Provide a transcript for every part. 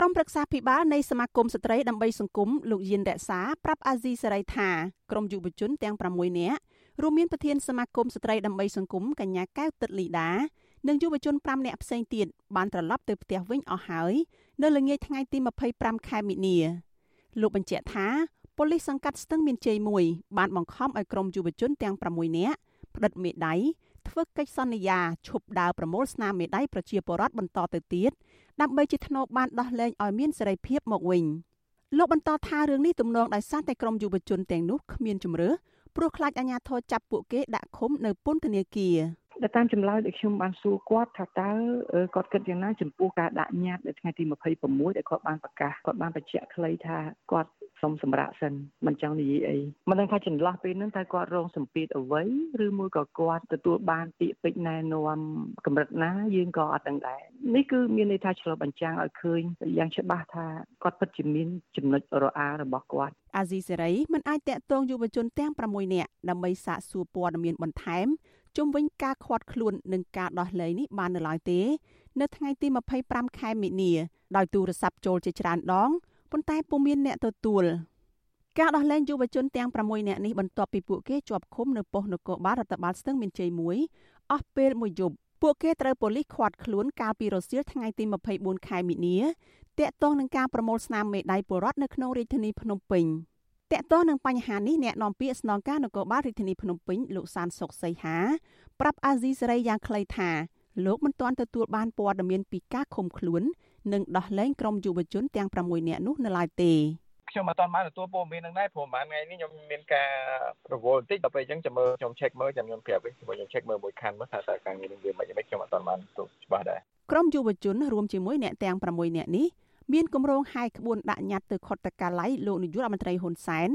ក្រុមប្រឹក្សាភិបាលនៃសមាគមស្ត្រីដើម្បីសង្គមលោកយៀនរក្សាប្រាប់អាស៊ីសេរីថាក្រុមយុវជនទាំង6នាក់រួមមានប្រធានសមាគមស្ត្រីដើម្បីសង្គមកញ្ញាកែវទឹកលីដានិងយុវជន5នាក់ផ្សេងទៀតបានត្រឡប់ទៅផ្ទះវិញអស់ហើយនៅល្ងាចថ្ងៃទី25ខែមិនិនាលោកបញ្ជាក់ថាប៉ូលីសសង្កាត់ស្ទឹងមានជ័យ1បានបង្ខំឲ្យក្រុមយុវជនទាំង6នាក់ផ្តិតមេដៃ ធ្វើកិច្ចសន្យាឈប់ដើរប្រមូលស្នាមមេដៃប្រជាពលរដ្ឋបន្តទៅទៀតដើម្បីជាថ្នូរបានដោះលែងឲ្យមានសេរីភាពមកវិញលោកបន្តថារឿងនេះទំនងដោយសារតែក្រុមយុវជនទាំងនោះគ្មានជំរឿព្រោះខ្លាចអាជ្ញាធរចាប់ពួកគេដាក់ឃុំនៅពន្ធនាគារដែលតាមចម្លើយដែលខ្ញុំបានសួរគាត់ថាតើគាត់គិតយ៉ាងណាចំពោះការដាក់ញត្តិនៅថ្ងៃទី26ដែលគាត់បានប្រកាសគាត់បានបញ្ជាក់ខ្លីថាគាត់ សុំសម្រាប់សិនមិនចង់និយាយអីមិនដឹងថាចន្លោះពេលហ្នឹងតើគាត់រងសម្ពាធអ្វីឬមួយក៏គាត់ទទួលបានពាក្យពេចន៍ណែនាំកម្រិតណាយើងក៏អត់ដឹងដែរនេះគឺមានន័យថាឆ្លុះបញ្ចាំងឲ្យឃើញយ៉ាងច្បាស់ថាគាត់ពិតជាមានចំណុចរអារបស់គាត់អាស៊ីសេរីមិនអាចតាក់ទងយុវជនទាំង6នាក់ដើម្បីសាកសួរព័ត៌មានបន្ថែមជុំវិញការខាត់ខ្លួននិងការដោះលែងនេះបាននៅឡើយទេ នៅថ្ងៃទី25ខែមិនិនាដោយទូរស័ព្ទចូលជាច្រើនដង ប៉ុន្តែពុំមានអ្នកទទួលការដោះលែងយុវជនទាំង6នាក់នេះបន្ទាប់ពីពួកគេជាប់ឃុំនៅប៉ុស្តិ៍នគរបាលរដ្ឋបាលស្ទឹងមានជ័យ1អស់ពេលមួយយប់ពួកគេត្រូវប៉ូលីសឃាត់ខ្លួនកាលពីរសៀលថ្ងៃទី24ខែមិនិនាតាក់ទងនឹងការប្រមូលស្នាមមេដៃពលរដ្ឋនៅក្នុងរាជធានីភ្នំពេញតាក់ទងនឹងបញ្ហានេះអ្នកនាំពាក្យស្នងការនគរបាលរាជធានីភ្នំពេញលោកសានសុកសីហាប្រាប់អាស៊ីសេរីយ៉ាងខ្លីថាលោកមិនទាន់ទទួលបានព័ត៌មានពីការឃុំខ្លួន និងដោះលែងក្រុមយុវជនទាំង6នាក់នោះនៅឡើយទេខ្ញុំអត់បានទទួលព័ត៌មាននឹងដែរព្រោះប្រហែលថ្ងៃនេះខ្ញុំមានការរវល់បន្តិចដល់ពេលអញ្ចឹងចាំមើលខ្ញុំ check មើលចាំខ្ញុំប្រាប់វិញព្រោះខ្ញុំ check មើលមួយខានមើលថាតើការងារនឹងវាមិនមិនខ្ញុំអត់បានទូច្បាស់ដែរក្រុមយុវជនរួមជាមួយអ្នកទាំង6នាក់នេះមានគម្រោងហាយក្បួនដាក់ញត្តិទៅខុទ្ទកាល័យលោកនាយករដ្ឋមន្ត្រីហ៊ុនសែន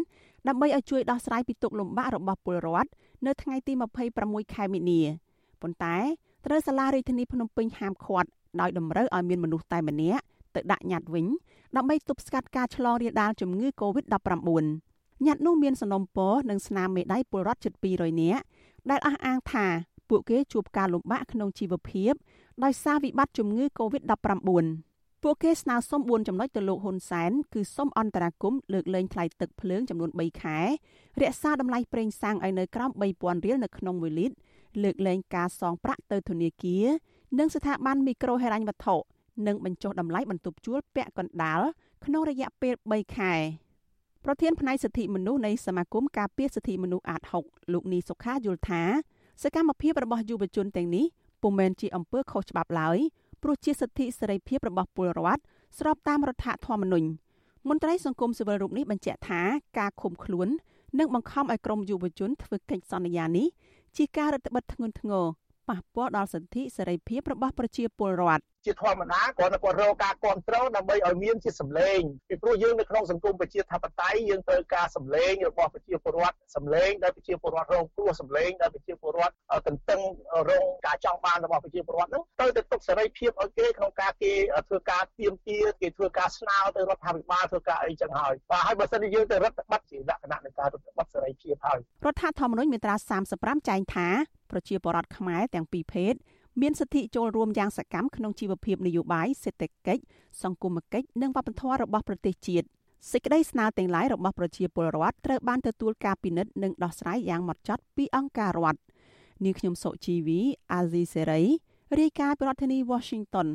ដើម្បីឲ្យជួយដោះស្រាយពីទុកលំបាករបស់ពលរដ្ឋនៅថ្ងៃទី26ខែមិនិនាប៉ុន្តែត្រូវសាលារាជធានីភ្នំពេញហាមឃាត់ ដោយតម្រូវឲ្យមានមនុស្សតែម្នាក់ទៅដាក់ញត្តិវិញដើម្បីទប់ស្កាត់ការឆ្លងរាលដាលជំងឺ Covid-19 ញត្តិនោះមានសំណុំពរនិងស្នាមមេដៃពលរដ្ឋជិត200នាក់ដែលអះអាងថាពួកគេជួបការលំបាកក្នុងជីវភាពដោយសារវិបត្តិជំងឺ Covid-19 ពួកគេស្នើសុំ4ចំណុចទៅលោកហ៊ុនសែនគឺសុំអន្តរាគមន៍លើកលែងថ្លៃទឹកភ្លើងចំនួន3ខែរក្សាតម្លៃប្រេងសាំងឲ្យនៅក្រោម3000រៀលនៅក្នុង1លីត្រលើកលែងការសងប្រាក់ទៅធនាគារ និងស្ថាប័នមីក្រូហិរញ្ញវត្ថុនិងបញ្ចុះតម្លៃបន្ទប់ជួលពាក់កណ្ដាលក្នុងរយៈពេល3ខែប្រធានផ្នែកសិទ្ធិមនុស្សនៃសមាគមការពារសិទ្ធិមនុស្សអាត6លោកនីសុខាយល់ថាសកម្មភាពរបស់យុវជនទាំងនេះពុំមែនជាអំពើខុសច្បាប់ឡើយព្រោះជាសិទ្ធិសេរីភាពរបស់ពលរដ្ឋស្របតាមរដ្ឋធម្មនុញ្ញមន្ត្រីសង្គមស៊ីវិលរូបនេះបញ្ជាក់ថាការឃុំខ្លួននិងបង្ខំឲ្យក្រុមយុវជនធ្វើកិច្ចសន្យានេះជាការរដ្ឋបិទធ្ងន់ធ្ងរ ប៉ះពាល់ដល់សិទ្ធិសេរីភាពរបស់ប្រជាពលរដ្ឋជាធម្មតាគាត់គាត់រកការគ្រប់គ្រងដើម្បីឲ្យមានជាសម្លេងពីព្រោះយើងនៅក្នុងសង្គមប្រជាធិបតេយ្យយើងត្រូវការសម្លេងរបស់ប្រជាពលរដ្ឋសម្លេងដែលប្រជាពលរដ្ឋរងគ្រោះសម្លេងដែលប្រជាពលរដ្ឋទន្ទឹងរងការចង់បានរបស់ប្រជាពលរដ្ឋហ្នឹងទៅទៅទុកសេរីភាពឲ្យគេក្នុងការគេធ្វើការទៀមទាគេធ្វើការស្នើទៅរដ្ឋាភិបាលធ្វើការអីចឹងហើយបាទហើយបើសិនជាយើងទៅរដ្ឋបတ်ជាលក្ខណៈនៃការរដ្ឋបတ်សេរីភាពហើយរដ្ឋធម្មនុញ្ញមាត្រា35ចែងថា ប្រជាពលរដ្ឋខ្មែរទាំងពីរភេទមានសិទ្ធិចូលរួមយ៉ាងសកម្មក្នុងជីវភាពនយោបាយសេដ្ឋកិច្ចសង្គមគិច្ចនិងវប្បធម៌របស់ប្រទេសជាតិសេចក្តីស្នើទាំងឡាយរបស់ប្រជាពលរដ្ឋត្រូវបានទទួលការពិនិត្យនិងដោះស្រាយយ៉ាងម៉ត់ចត់ពីអង្គការរដ្ឋនាងខ្ញុំសុជីវីអាស៊ីសេរីរាយការណ៍ពីរដ្ឋធានី Washington